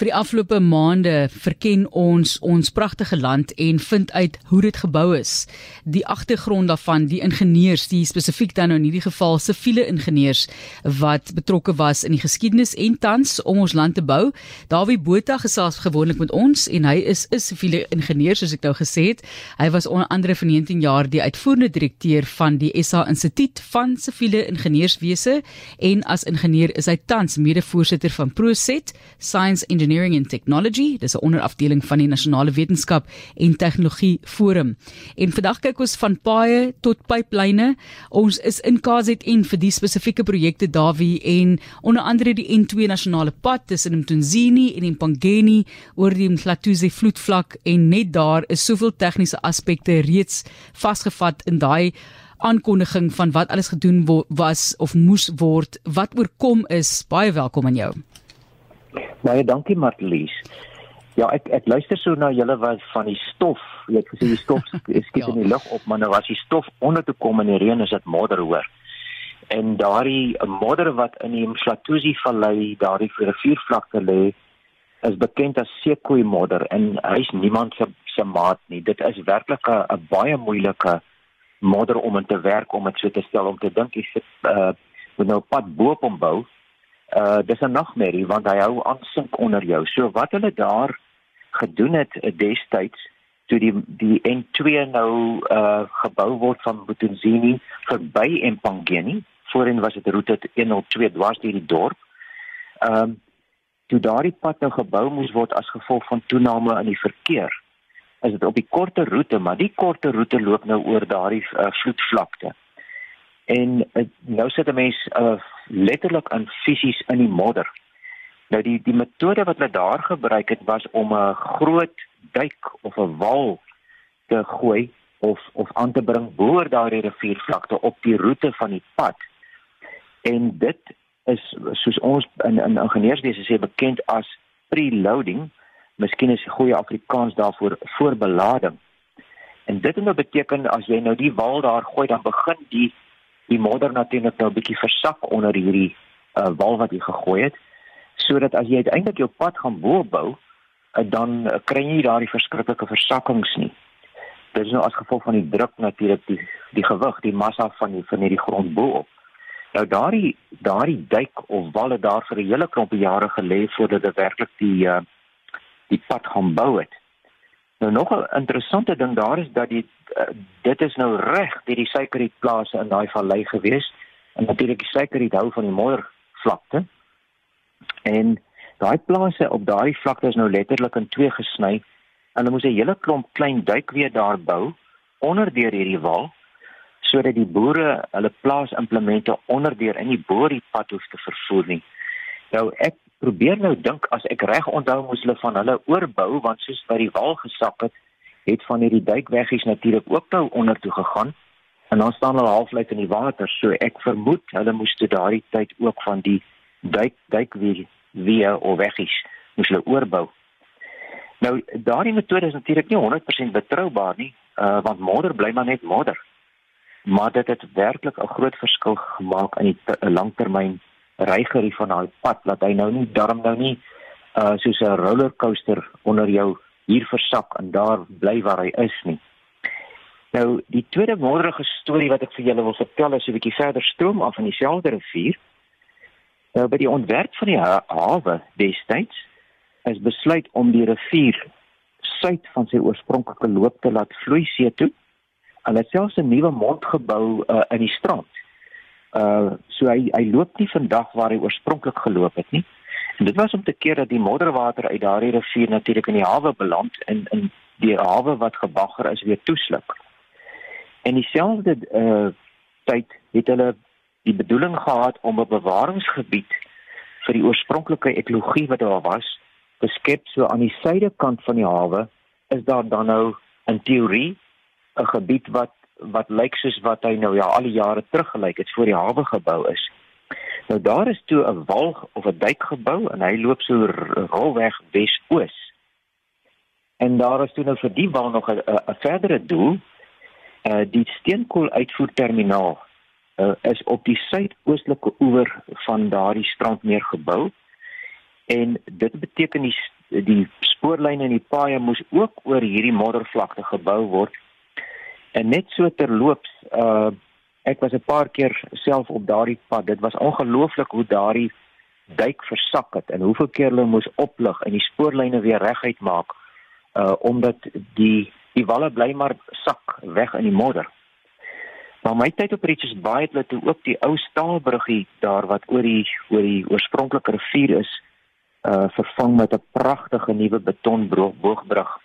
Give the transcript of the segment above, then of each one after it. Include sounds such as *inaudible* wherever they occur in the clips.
Vir die afgelope maande verken ons ons pragtige land en vind uit hoe dit gebou is. Die agtergrond daarvan, die ingenieurs, die spesifiek dan nou in hierdie geval siviele ingenieurs wat betrokke was in die geskiedenis en tans om ons land te bou. Dawie Botha gesels gewoonlik met ons en hy is 'n siviele ingenieur soos ek nou gesê het. Hy was onder andere vir 19 jaar die uitvoerende direkteur van die SA Instituut van Siviele Ingenieurswese en as ingenieur is hy tans mede-voorsitter van Proset Science Engineering Engineering and Technology, dis 'n onderafdeling van die Nasionale Wetenskap en Tegnologie Forum. En vandag kyk ons van paaie tot pyplyne. Ons is in KZN vir die spesifieke projekte Dawie en onder andere die N2 nasionale pad tussen Mtunzini en Impangeni oor die Mhlathuze vloedvlak en net daar is soveel tegniese aspekte reeds vasgevat in daai aankondiging van wat alles gedoen was of moes word wat oorkom is baie welkom aan jou Baie dankie Marlies. Ja, ek ek luister so na julle wat van die stof, jy het gesê die stof *laughs* skiet ja. in die lug op, maar nou as die stof onder toe kom in die reën is dit modder hoor. En daardie modder wat in die Mhlathuzi vallei, daardie riviervlakte lê, is bekend as sekoe modder en hy's niemand se se maat nie. Dit is werklik 'n baie moeilike modder om in te werk om dit so te stel om te dink jy sit uh moet nou pad bo op hom bou uh dis 'n nagmerrie want hy hou aan sink onder jou. So wat hulle daar gedoen het uh, destyds toe die die N2 nou uh gebou word van Botunzini verby Empangeni, voorheen was dit roete 102 dwars deur die dorp. Um toe daardie pad nou gebou moes word as gevolg van toename in die verkeer. Is dit op die korter roete, maar die korter roete loop nou oor daardie uh, vloedvlakte. En uh, nou sit 'n mens uh, letterlik in fisies in die modder. Nou die die metode wat hulle daar gebruik het was om 'n groot duik of 'n wal te gooi of of aan te bring bo daardie riviervlakte op die roete van die pad. En dit is soos ons in in ingenieurswese sê bekend as preloading. Miskien is 'n goeie Afrikaans daarvoor voorbelading. En dit nou beteken as jy nou die wal daar gooi dan begin die die modder natuurlik nou 'n bietjie versak onder hierdie uh, wal wat jy gegooi het sodat as jy uiteindelik jou pad gaan bo bou uh, dan uh, kry jy daardie verskriklike versakkings nie. Dit is nou as gevolg van die druk natuurlik die die gewig die massa van die van hierdie grond bo op. Nou daardie daardie duik of walle daar vir 'n hele klomp jare gelê voordat dit werklik die uh, die pad gaan bou het. Nou nog 'n interessante ding daar is dat die uh, dit is nou reg deur die suikerrietplase in daai vallei gewees en natuurlik die suikerriet hou van die moddervlakte. En daai plase op daai vlakte is nou letterlik in twee gesny hulle moes 'n hele klomp klein duikweë daar bou onder deur hierdie wal sodat die boere hulle plaasimplemente onder deur in die boeriepad hoef te vervoer nie. Nou ek probeer nou dink as ek reg onthou moes hulle van hulle oorbou want soos by die wal gesak het het van hierdie duikweggies natuurlik ook nou onder toe gegaan. En dan staan hulle halflyk in die water. So ek vermoed hulle moes te daardie tyd ook van die duik duik wie wie of weggies moes hulle oorbou. Nou daardie metode is natuurlik nie 100% betroubaar nie uh, want modder bly maar net modder. Maar dit het werklik 'n groot verskil gemaak in die langtermyn reigerie van daai pad dat hy nou nie darm nou nie uh soos 'n rollercoaster onder jou hier versak en daar bly waar hy is nie. Nou die tweede wonderlike storie wat ek vir julle wil vertel is 'n bietjie verder stroom af in dieselfde rivier. Nou by die ontwerp van die ha hawe destyds is besluit om die rivier suid van sy oorspronklike loop te laat vloei see toe. Hulle het selfs 'n nuwe mond gebou uh, in die strand Uh so hy hy loop nie vandag waar hy oorspronklik geloop het nie. En dit was om te keer dat die modderwater uit daardie rivier natuurlik in die hawe beland en in die hawe wat gebagger is weer toesluk. En dieselfde uh tyd het hulle die bedoeling gehad om 'n bewaringsgebied vir die oorspronklike ekologie wat daar was te skep so aan die suidekant van die hawe is daar dan nou in teorie 'n gebied wat wat lyk soos wat hy nou ja al die jare terug gelyk het voor die hawe gebou is. Nou daar is toe 'n wal of 'n dijk gebou en hy loop so rolweg wes-oos. En daar is toe nou vir die wal nog 'n verdere doel. Uh die steenkool uitvoerterminaal uh, is op die suidoostelike oewer van daardie strandmeer gebou. En dit beteken die die spoorlyne en die paaie moes ook oor hierdie moddervlakte gebou word. En net so terloops, uh ek was 'n paar keer self op daardie pad. Dit was ongelooflik hoe daardie duik versak het en hoeveel keer hulle moes oplig en die spoorlyne weer reguit maak uh omdat die die walle bly maar sak weg in die modder. Maar my tyd op Richards Bay het hulle ook die ou staalbruggie daar wat oor die oor die oorspronklike rivier is uh vervang met 'n pragtige nuwe betonboogbrug.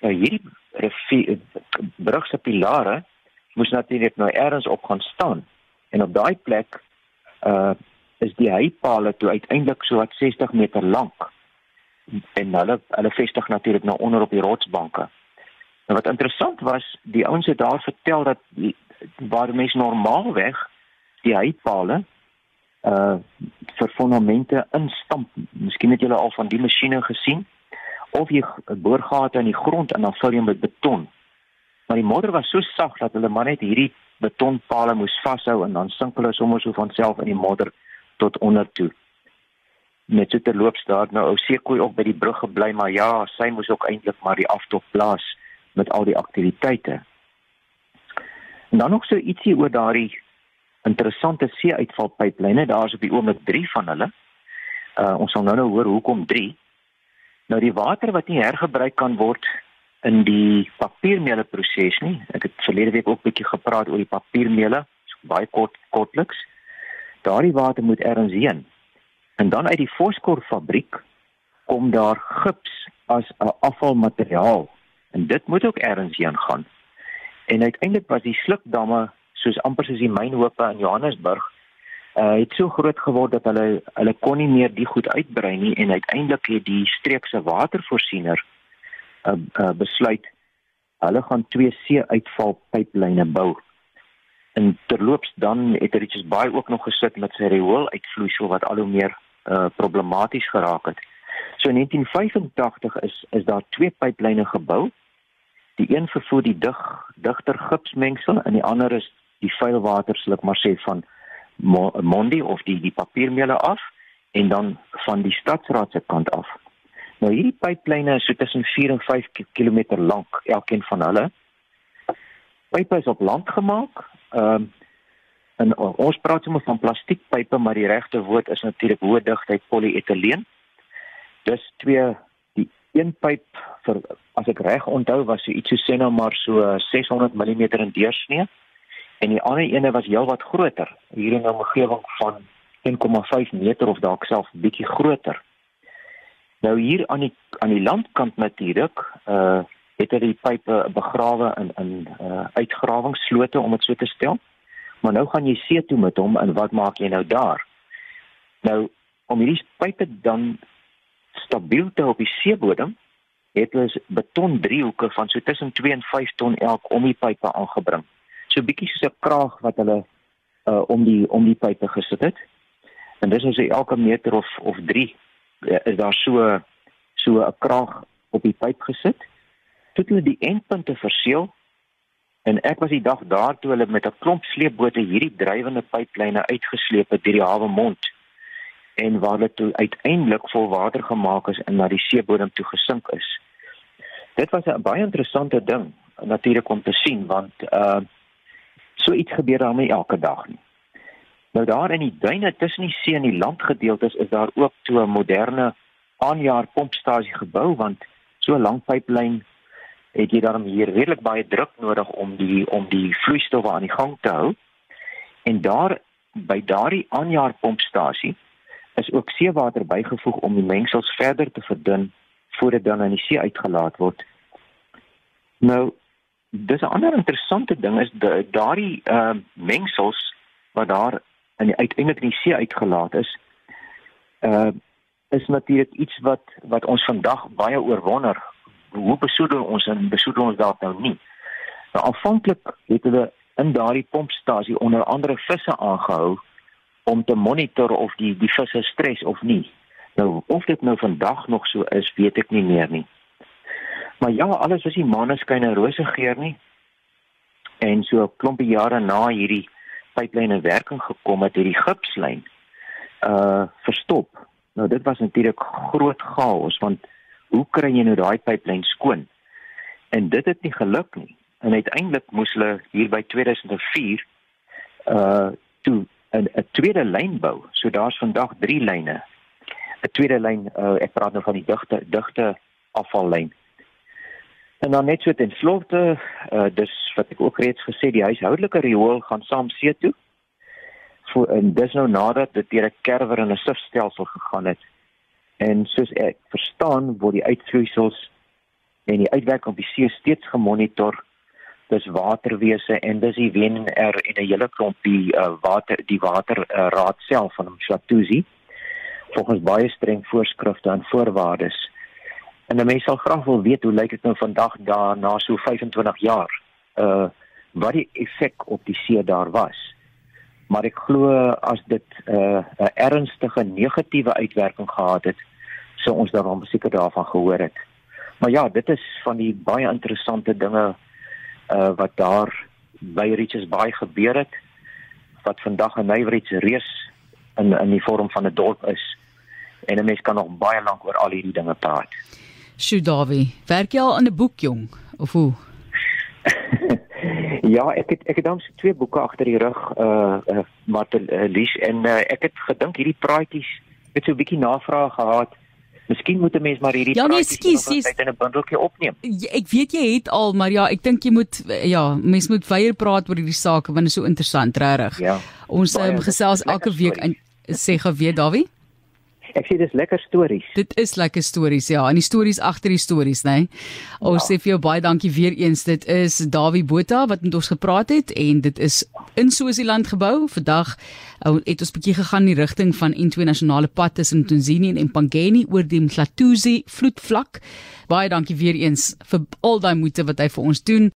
Nou hierdie rivier brug se pilare moes natuurlik nou eers op gaan staan en op daai plek uh is die heipale toe uiteindelik so wat 60 meter lank en hulle hulle vestig natuurlik nou onder op die rotsbanke. En wat interessant was, die ouens het daar vertel dat die, waar mense normaalweg die heipale uh vir fondamente instamp. Miskien het julle al van die masjiene gesien of jy boorgate in die grond en dan vul jy met beton. Maar die modder was so sag dat hulle maar net hierdie betonpale moes vashou en dan sink hulle sommer so van self in die modder tot onder toe. Net so terloops daar nou ou seekoei op by die brug gebly, maar ja, sy moes ook eintlik maar die aftog plaas met al die aktiwiteite. En dan nog so ietsie oor daardie interessante see-uitvalpyplyne. Daar's op die oomblik 3 van hulle. Uh ons sal nou nou hoor hoekom 3. Nou die water wat nie hergebruik kan word in die papiermeele proses nie. Ek het verlede week ook bietjie gepraat oor die papiermeele, so baie kort kortliks. Daardie water moet ergens heen. En dan uit die Voskor fabriek kom daar gips as 'n afvalmateriaal en dit moet ook ergens heen gaan. En uiteindelik was die slukdamme soos amper soos die mynhope in Johannesburg uh het so groot geword dat hulle hulle kon nie meer die goed uitbrei nie en uiteindelik het die streekse watervoorsiener uh, uh besluit hulle gaan twee see uitvalpyplyne bou. En terloops dan het Richards Bay ook nog gesit met sy riool uitvloeisel wat al hoe meer uh problematies geraak het. So in 1985 is is daar twee pyplyne gebou. Die een vervoer die dig digter gipsmengsel en die ander is die vuil water sal ek maar sê van Mondi of die die papiermeele af en dan van die stadsraad se kant af. Nou hierdie pyplyne is so tussen 4 en 5 km lank, elkeen van hulle. Pype is op land gemaak. Ehm um, en ons praat sommer van plastiekpype, maar die regte woord is natuurlik hoë digtheid polyetyleen. Dis twee die een pyp vir as ek reg onthou was so iets so sê nou maar so 600 mm in deursnee en die ander ene was heelwat groter hier in 'n omgewing van 1,5 meter of dalk selfs bietjie groter. Nou hier aan die aan die landkant natuurlik, uh het hulle die pype begrawe in in uh uitgrawingsslote om dit so te stel. Maar nou gaan jy see toe met hom en wat maak jy nou daar? Nou om hierdie pype dan stabiel te hou op die seebodem, het hulle beton driehoeke van so tussen 2 en 5 ton elk om die pype aangebring so bietjie so 'n kraag wat hulle uh om die om die pype gesit het. En dis ons elke meter of of 3 is daar so so 'n kraag op die pyp gesit. Toe hulle die eindpunte verseël en ek was die dag daar toe hulle met 'n klomp sleepbote hierdie drywende pyplyne uitgesleep het deur die hawe mond en waar dit uiteindelik vol water gemaak is en na die seebodem toe gesink is. Dit was 'n baie interessante ding natuurlik om te sien want uh So iets gebeur daarmee elke dag nie. Nou daar in die duine tussen die see en die landgedeeltes is daar ook toe 'n moderne aanjaar pompstasie gebou want so lank pyplyn het jy daarom hier redelik baie druk nodig om die om die vloeistowwe aan die gang te hou. En daar by daardie aanjaar pompstasie is ook seewater bygevoeg om die mengsels verder te verdun voordat dan in die see uitgelaat word. Nou dis 'n ander interessante ding is daardie uh mengsels wat daar in die uiteindelik in die see uitgelaat is uh is natuurlik iets wat wat ons vandag baie oorwonder hoe besoedel ons en besoedel ons dalk nou nie? Nou aanvanklik het hulle in daardie pompstasie onder andere visse aangehou om te monitor of die die visse stres of nie. Nou of dit nou vandag nog so is weet ek nie meer nie. Maar ja, alles was nie maaneskyn en rose geur nie. En so 'n klompie jare na hierdie pyplyn in werking gekom het, het die gipslyn uh verstop. Nou dit was natuurlik groot chaos want hoe kry jy nou daai pyplyn skoon? En dit het nie geluk nie. En uiteindelik moes hulle hier by 2004 uh toe 'n 'n tweede lyn bou. So daar's vandag 3 lyne. 'n Tweede lyn, uh, ek praat nou van die digte digte afvallyn. En dan net so ten slotte, uh dis wat ek ook reeds gesê, die huishoudelike riool gaan saam see toe. Voor en dis nou nadat dit deur 'n kerwer en 'n sifstelsel gegaan het. En soos ek verstaan, word die uitvloeisels en die uitwerking op die see steeds gemonitor dis waterwese en dis die WNR en 'n hele klompie uh, water die waterraad uh, self van Mshatuzi volgens baie streng voorskrifte en voorwaardes. En 'n mens sal graag wil weet hoe lyk dit nou vandag daar na so 25 jaar uh wat die effek op die see daar was. Maar ek glo as dit 'n uh, 'n ernstige negatiewe uitwerking gehad het, sou ons daarom seker daarvan gehoor het. Maar ja, dit is van die baie interessante dinge uh wat daar by Richards Bay gebeur het wat vandag 'n Nywerits reus in in die vorm van 'n dorp is en 'n mens kan nog baie lank oor al hierdie dinge praat. Sjoe Dawie, werk jy al aan 'n boek jong of hoe? *laughs* ja, ek het ek het dan twee boeke agter die rug uh, uh maar uh, Lies en uh, ek het gedink hierdie praatjies het so 'n bietjie navraag gehad. Miskien moet 'n mens maar hierdie ja, nee, skies, tyd in 'n bundeltjie opneem. Ja, ek weet jy het al, maar ja, ek dink jy moet ja, mens moet weier praat oor hierdie saak want dit is so interessant, regtig. Ja. Ons um, gesels elke week in sê gou weer Dawie. Ek sê dis lekker stories. Dit is lekker stories ja, en die stories agter die stories, né? Nee? Ons ja. sê vir jou baie dankie weer eens. Dit is Dawie Botha wat met ons gepraat het en dit is in Swaziland gebou. Vandag uh, het ons bietjie gegaan in die rigting van N2 nasionale pad tussen Tunzini en Mpangeni oor die Mhlatuzi vloedvlak. Baie dankie weer eens vir al daai moeite wat hy vir ons doen.